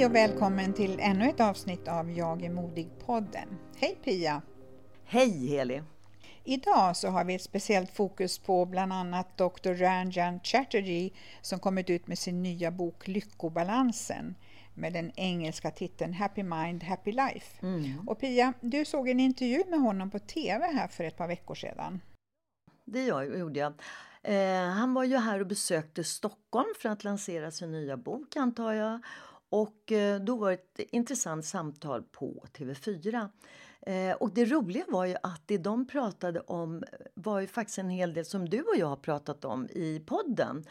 Hej och välkommen till ännu ett avsnitt av Jag är modig-podden. Hej Pia! Hej Heli! Idag så har vi ett speciellt fokus på bland annat Dr. Ranjan Chatterjee som kommit ut med sin nya bok Lyckobalansen med den engelska titeln Happy Mind, Happy Life. Mm. Och Pia, du såg en intervju med honom på TV här för ett par veckor sedan. Det jag, gjorde jag. Eh, han var ju här och besökte Stockholm för att lansera sin nya bok antar jag. Och eh, då var det ett intressant samtal på TV4. Eh, och det roliga var ju att det de pratade om var ju faktiskt en hel del som du och jag har pratat om i podden.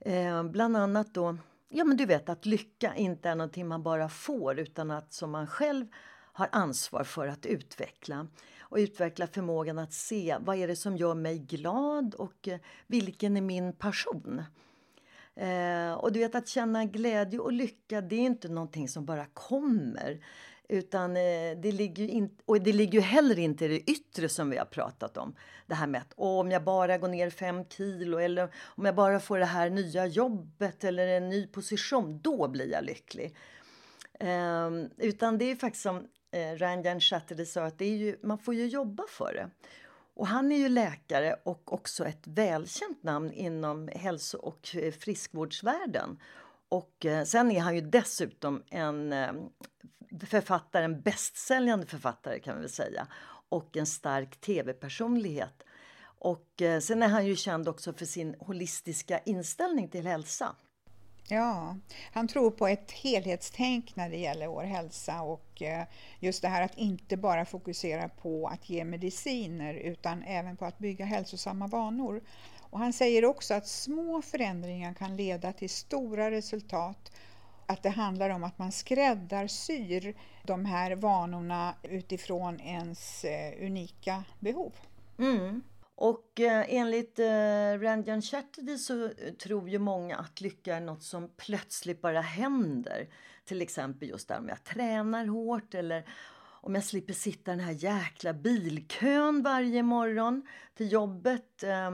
Eh, bland annat då, ja men du vet att lycka inte är någonting man bara får utan att som man själv har ansvar för att utveckla. Och utveckla förmågan att se vad är det som gör mig glad och eh, vilken är min passion. Eh, och du vet att känna glädje och lycka det är inte någonting som bara kommer. Utan eh, det ligger in, och det ligger ju heller inte i det yttre som vi har pratat om. Det här med att åh, om jag bara går ner fem kilo eller om jag bara får det här nya jobbet eller en ny position, då blir jag lycklig. Eh, utan det är faktiskt som eh, Ranjan Chatterjee sa, att det är ju, man får ju jobba för det. Och han är ju läkare och också ett välkänt namn inom hälso och eh, friskvårdsvärlden. Och eh, sen är han ju dessutom en eh, författare, en bästsäljande författare kan vi väl säga. Och en stark tv-personlighet. Och sen är han ju känd också för sin holistiska inställning till hälsa. Ja, han tror på ett helhetstänk när det gäller vår hälsa och eh, just det här att inte bara fokusera på att ge mediciner utan även på att bygga hälsosamma vanor. Och han säger också att små förändringar kan leda till stora resultat. Att det handlar om att man skräddarsyr de här vanorna utifrån ens eh, unika behov. Mm. Och eh, enligt eh, Ranjan Chatterjee så eh, tror ju många att lycka är något som plötsligt bara händer. Till exempel just där om jag tränar hårt eller om jag slipper sitta i den här jäkla bilkön varje morgon till jobbet. Eh,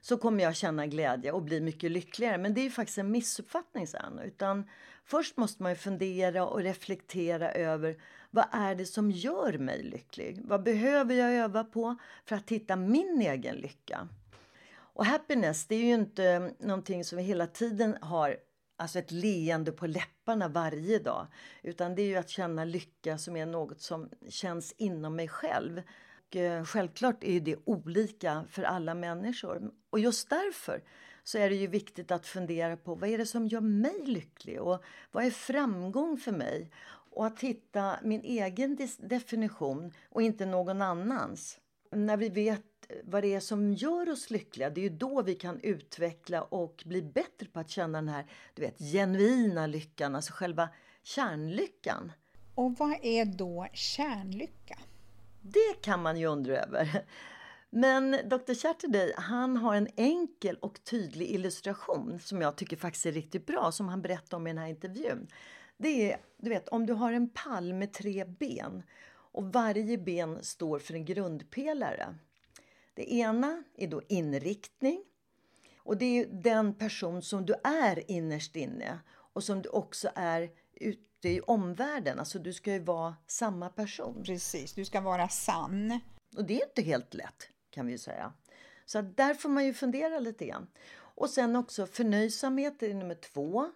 så kommer jag känna glädje och bli mycket lyckligare. Men det är ju faktiskt en missuppfattning sen. Utan först måste man ju fundera och reflektera över vad är det som gör mig lycklig? Vad behöver jag öva på för att hitta min egen lycka? Och happiness, det är ju inte någonting som vi hela tiden har alltså ett leende på läpparna varje dag. Utan det är ju att känna lycka som är något som känns inom mig själv. Och eh, självklart är det olika för alla människor. Och just därför så är det ju viktigt att fundera på vad är det som gör mig lycklig och vad är framgång för mig? Och att hitta min egen definition och inte någon annans. När vi vet vad det är som gör oss lyckliga, det är ju då vi kan utveckla och bli bättre på att känna den här du vet, genuina lyckan, alltså själva kärnlyckan. Och vad är då kärnlycka? Det kan man ju undra över. Men Dr. Chatterjee, han har en enkel och tydlig illustration som jag tycker faktiskt är riktigt bra, som han berättade om i den här intervjun. Det är, du vet, om du har en pall med tre ben och varje ben står för en grundpelare. Det ena är då inriktning. Och det är den person som du är innerst inne och som du också är ute i omvärlden. Alltså du ska ju vara samma person. Precis, du ska vara sann. Och det är inte helt lätt kan vi säga. Så där får man ju fundera lite grann. Och sen också förnöjsamhet är nummer två.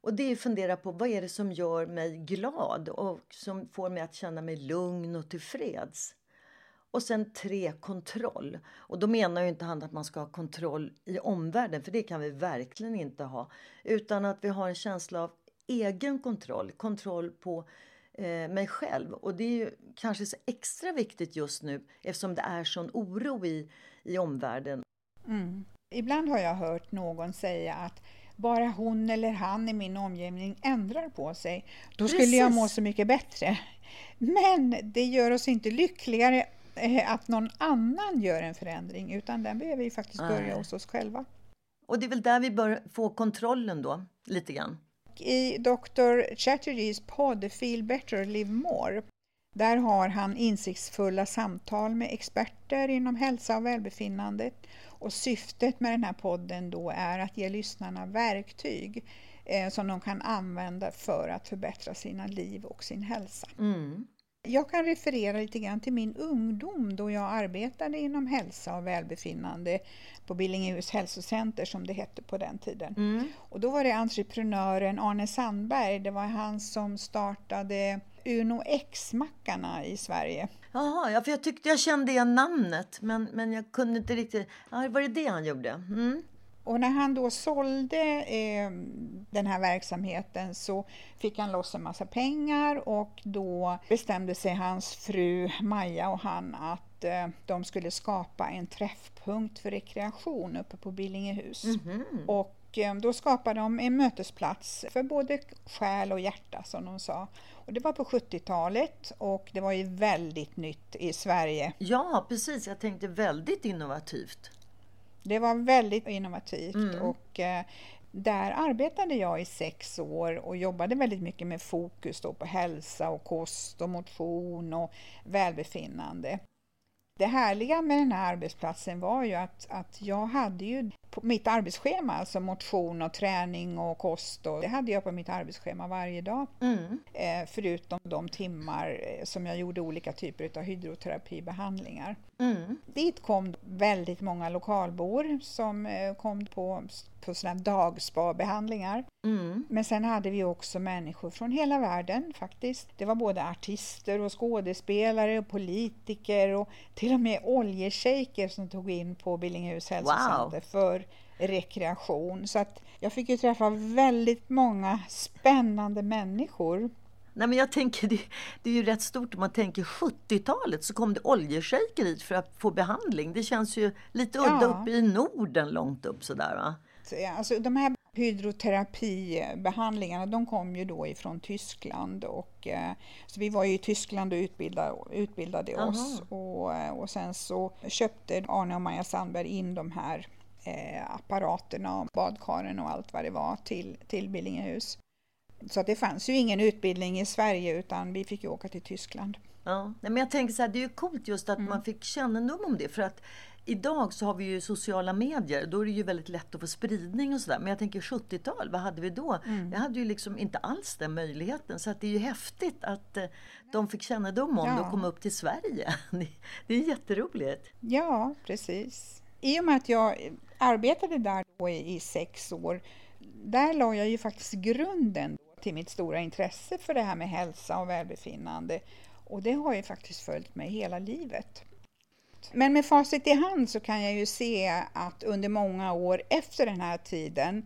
Och det är att fundera på vad är det som gör mig glad och som får mig att känna mig lugn och tillfreds. Och sen tre, kontroll. Och då menar ju inte han att man ska ha kontroll i omvärlden, för det kan vi verkligen inte ha. Utan att vi har en känsla av egen kontroll, kontroll på eh, mig själv. Och det är ju kanske så extra viktigt just nu eftersom det är sån oro i, i omvärlden. Mm. Ibland har jag hört någon säga att bara hon eller han i min omgivning ändrar på sig, då skulle Precis. jag må så mycket bättre. Men det gör oss inte lyckligare eh, att någon annan gör en förändring, utan den behöver ju faktiskt börja Nej. hos oss själva. Och det är väl där vi bör få kontrollen då, lite grann. I Dr. Chatterjees podd Feel Better, Live More där har han insiktsfulla samtal med experter inom hälsa och välbefinnande. Och syftet med den här podden då är att ge lyssnarna verktyg eh, som de kan använda för att förbättra sina liv och sin hälsa. Mm. Jag kan referera lite grann till min ungdom då jag arbetade inom hälsa och välbefinnande på Billingehus hälsocenter som det hette på den tiden. Mm. Och då var det entreprenören Arne Sandberg, det var han som startade Uno X-mackarna i Sverige. Jaha, ja, för jag tyckte jag kände igen namnet men, men jag kunde inte riktigt... Ja, var det det han gjorde? Mm. Och när han då sålde eh, den här verksamheten så fick han loss en massa pengar och då bestämde sig hans fru Maja och han att eh, de skulle skapa en träffpunkt för rekreation uppe på Billingehus. Mm -hmm. Och eh, då skapade de en mötesplats för både själ och hjärta som de sa. Och det var på 70-talet och det var ju väldigt nytt i Sverige. Ja, precis. Jag tänkte väldigt innovativt. Det var väldigt innovativt mm. och eh, där arbetade jag i sex år och jobbade väldigt mycket med fokus på hälsa och kost och motion och välbefinnande. Det härliga med den här arbetsplatsen var ju att, att jag hade ju på mitt arbetsschema, alltså motion och träning och kost, och det hade jag på mitt arbetsschema varje dag. Mm. Eh, förutom de timmar eh, som jag gjorde olika typer av hydroterapibehandlingar. Mm. Dit kom väldigt många lokalbor som eh, kom på, på sådana dagspa-behandlingar. Mm. Men sen hade vi också människor från hela världen faktiskt. Det var både artister och skådespelare och politiker och till och med oljeshejker som tog in på Billingehus hälsocenter wow. För rekreation. Så att jag fick ju träffa väldigt många spännande människor. Nej, men jag tänker, det, det är ju rätt stort om man tänker 70-talet så kom det oljeshejker hit för att få behandling. Det känns ju lite udda ja. uppe i Norden långt upp sådär va? Alltså, de här hydroterapibehandlingarna de kom ju då ifrån Tyskland och eh, så vi var ju i Tyskland och utbildade, utbildade oss och, eh, och sen så köpte Arne och Maja Sandberg in de här eh, apparaterna och badkaren och allt vad det var till, till Billingehus. Så det fanns ju ingen utbildning i Sverige utan vi fick ju åka till Tyskland. Ja, men jag tänker så här, det är ju coolt just att mm. man fick kännedom om det för att Idag så har vi ju sociala medier, då är det ju väldigt lätt att få spridning och sådär. Men jag tänker 70-tal, vad hade vi då? Mm. Vi hade ju liksom inte alls den möjligheten. Så att det är ju häftigt att eh, de fick kännedom om ja. det och kom upp till Sverige. Det är jätteroligt. Ja, precis. I och med att jag arbetade där då i, i sex år, där la jag ju faktiskt grunden till mitt stora intresse för det här med hälsa och välbefinnande. Och det har ju faktiskt följt mig hela livet. Men med facit i hand så kan jag ju se att under många år efter den här tiden eh,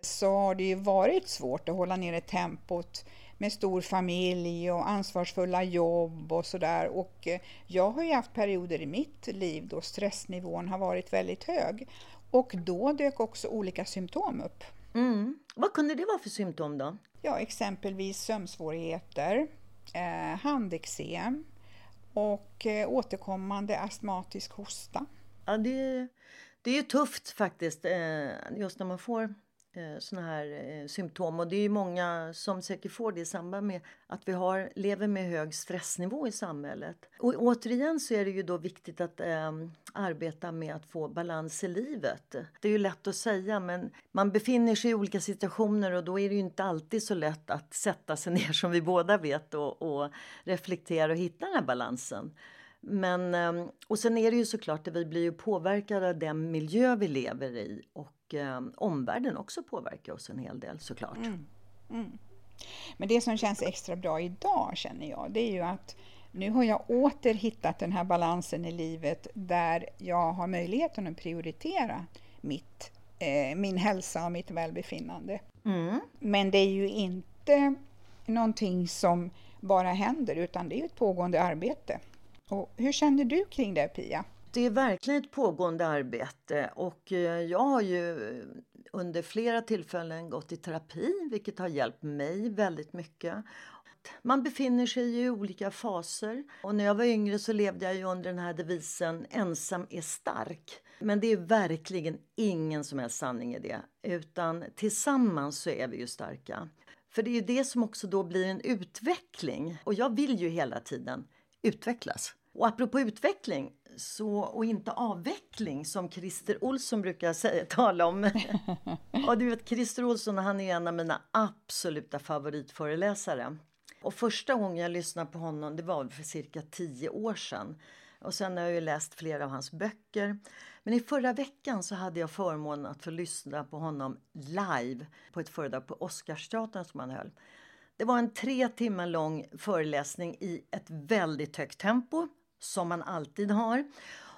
så har det ju varit svårt att hålla nere tempot med stor familj och ansvarsfulla jobb och sådär. Och eh, jag har ju haft perioder i mitt liv då stressnivån har varit väldigt hög. Och då dök också olika symptom upp. Mm. Vad kunde det vara för symptom då? Ja, exempelvis sömnsvårigheter, eh, handeksem, och eh, återkommande astmatisk hosta. Ja, det, det är ju tufft faktiskt, eh, just när man får Eh, såna här eh, symptom. Och det är ju många som säkert får det i samband med att vi har, lever med hög stressnivå i samhället. Och återigen så är det ju då viktigt att eh, arbeta med att få balans i livet. Det är ju lätt att säga men man befinner sig i olika situationer och då är det ju inte alltid så lätt att sätta sig ner som vi båda vet och, och reflektera och hitta den här balansen. Men, ehm, och sen är det ju såklart att vi blir ju påverkade av den miljö vi lever i och eh, omvärlden också påverkar oss en hel del såklart. Mm. Mm. Men det som känns extra bra idag känner jag, det är ju att nu har jag åter hittat den här balansen i livet där jag har möjligheten att prioritera mitt, eh, min hälsa och mitt välbefinnande. Mm. Men det är ju inte någonting som bara händer utan det är ett pågående arbete. Och hur känner du kring det Pia? Det är verkligen ett pågående arbete och eh, jag har ju under flera tillfällen gått i terapi vilket har hjälpt mig väldigt mycket. Man befinner sig i olika faser och när jag var yngre så levde jag ju under den här devisen ensam är stark. Men det är verkligen ingen som helst sanning i det utan tillsammans så är vi ju starka. För det är ju det som också då blir en utveckling och jag vill ju hela tiden utvecklas. Och apropå utveckling så, och inte avveckling som Christer Olsson brukar säga, tala om. och du vet, Christer Olsson han är en av mina absoluta favoritföreläsare. Och första gången jag lyssnade på honom det var för cirka tio år sedan. Och sen har jag läst flera av hans böcker. Men i förra veckan så hade jag förmånen att få lyssna på honom live på ett föredrag på Oscarsteatern som han höll. Det var en tre timmar lång föreläsning i ett väldigt högt tempo som man alltid har.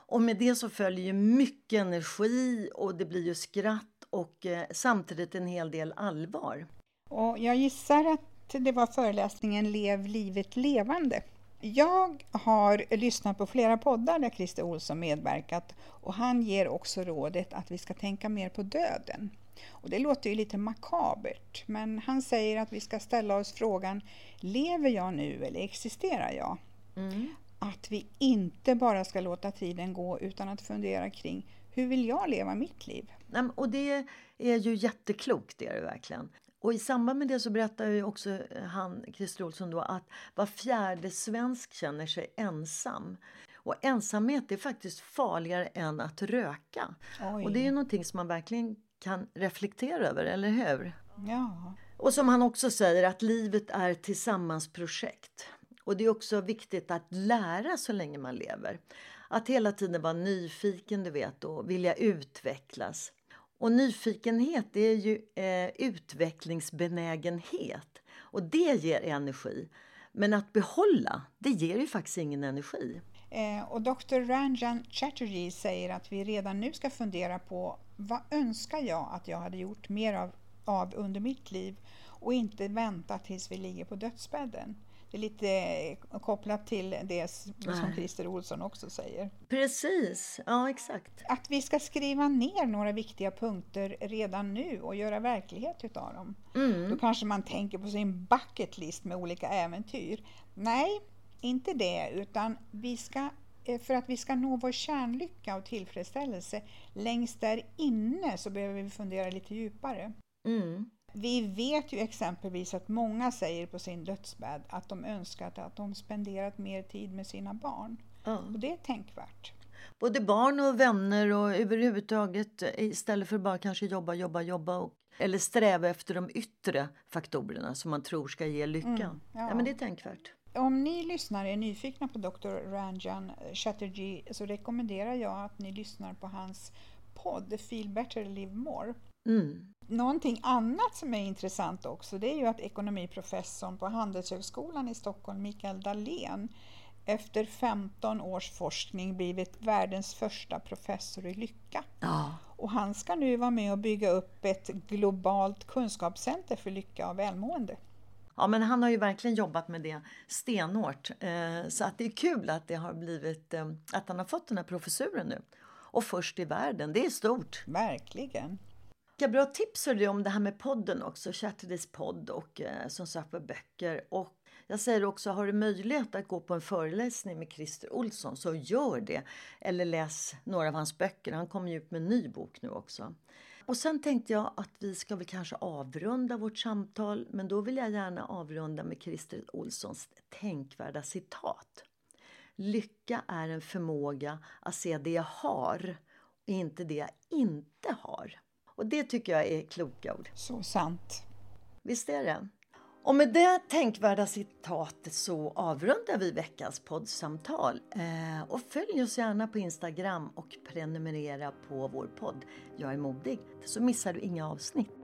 Och med det så följer ju mycket energi och det blir ju skratt och eh, samtidigt en hel del allvar. Och jag gissar att det var föreläsningen Lev livet levande. Jag har lyssnat på flera poddar där Christer Olsson medverkat och han ger också rådet att vi ska tänka mer på döden. Och det låter ju lite makabert, men han säger att vi ska ställa oss frågan Lever jag nu eller existerar jag? Mm att vi inte bara ska låta tiden gå utan att fundera kring hur vill jag leva mitt liv? Och det är ju jätteklokt, det är det verkligen. Och i samband med det så berättar ju också eh, han, Christer Olsson, då, att var fjärde svensk känner sig ensam. Och ensamhet är faktiskt farligare än att röka. Oj. Och det är någonting som man verkligen kan reflektera över, eller hur? Ja. Och som han också säger att livet är tillsammansprojekt. Och det är också viktigt att lära så länge man lever. Att hela tiden vara nyfiken, du vet, och vilja utvecklas. Och nyfikenhet det är ju eh, utvecklingsbenägenhet. Och det ger energi. Men att behålla, det ger ju faktiskt ingen energi. Eh, och Dr. Ranjan Chatterjee säger att vi redan nu ska fundera på vad önskar jag att jag hade gjort mer av, av under mitt liv och inte vänta tills vi ligger på dödsbädden. Det är lite kopplat till det som Christer Olsson också säger. Precis, ja exakt. Att vi ska skriva ner några viktiga punkter redan nu och göra verklighet utav dem. Mm. Då kanske man tänker på sin bucket list med olika äventyr. Nej, inte det, utan vi ska eh, för att vi ska nå vår kärnlycka och tillfredsställelse längst där inne så behöver vi fundera lite djupare. Mm. Vi vet ju exempelvis att många säger på sin dödsbädd att de önskat att de spenderat mer tid med sina barn. Mm. Och det är tänkvärt. Både barn och vänner och överhuvudtaget istället för bara kanske jobba, jobba, jobba och, eller sträva efter de yttre faktorerna som man tror ska ge lycka. Mm, ja. ja. men det är tänkvärt. Om ni lyssnare är nyfikna på Dr. Ranjan Chatterjee så rekommenderar jag att ni lyssnar på hans podd Feel Better Live More. Mm. Någonting annat som är intressant också det är ju att ekonomiprofessorn på Handelshögskolan i Stockholm, Mikael Dahlén, efter 15 års forskning blivit världens första professor i lycka. Ja. Och han ska nu vara med och bygga upp ett globalt kunskapscenter för lycka och välmående. Ja, men han har ju verkligen jobbat med det stenhårt. Eh, så att det är kul att det har blivit, eh, att han har fått den här professuren nu. Och först i världen, det är stort. Verkligen. Vilka bra tips har du om det här med podden också, Chatterdays podd och eh, som sagt böcker. Och Jag säger också, har du möjlighet att gå på en föreläsning med Christer Olsson så gör det. Eller läs några av hans böcker. Han kommer ju ut med en ny bok nu också. Och sen tänkte jag att vi ska väl kanske avrunda vårt samtal. Men då vill jag gärna avrunda med Christer Olssons tänkvärda citat. Lycka är en förmåga att se det jag har och inte det jag inte har. Och det tycker jag är kloka ord. Så sant. Visst är det? Och med det tänkvärda citatet så avrundar vi veckans poddsamtal. Eh, och följ oss gärna på Instagram och prenumerera på vår podd Jag är modig, så missar du inga avsnitt.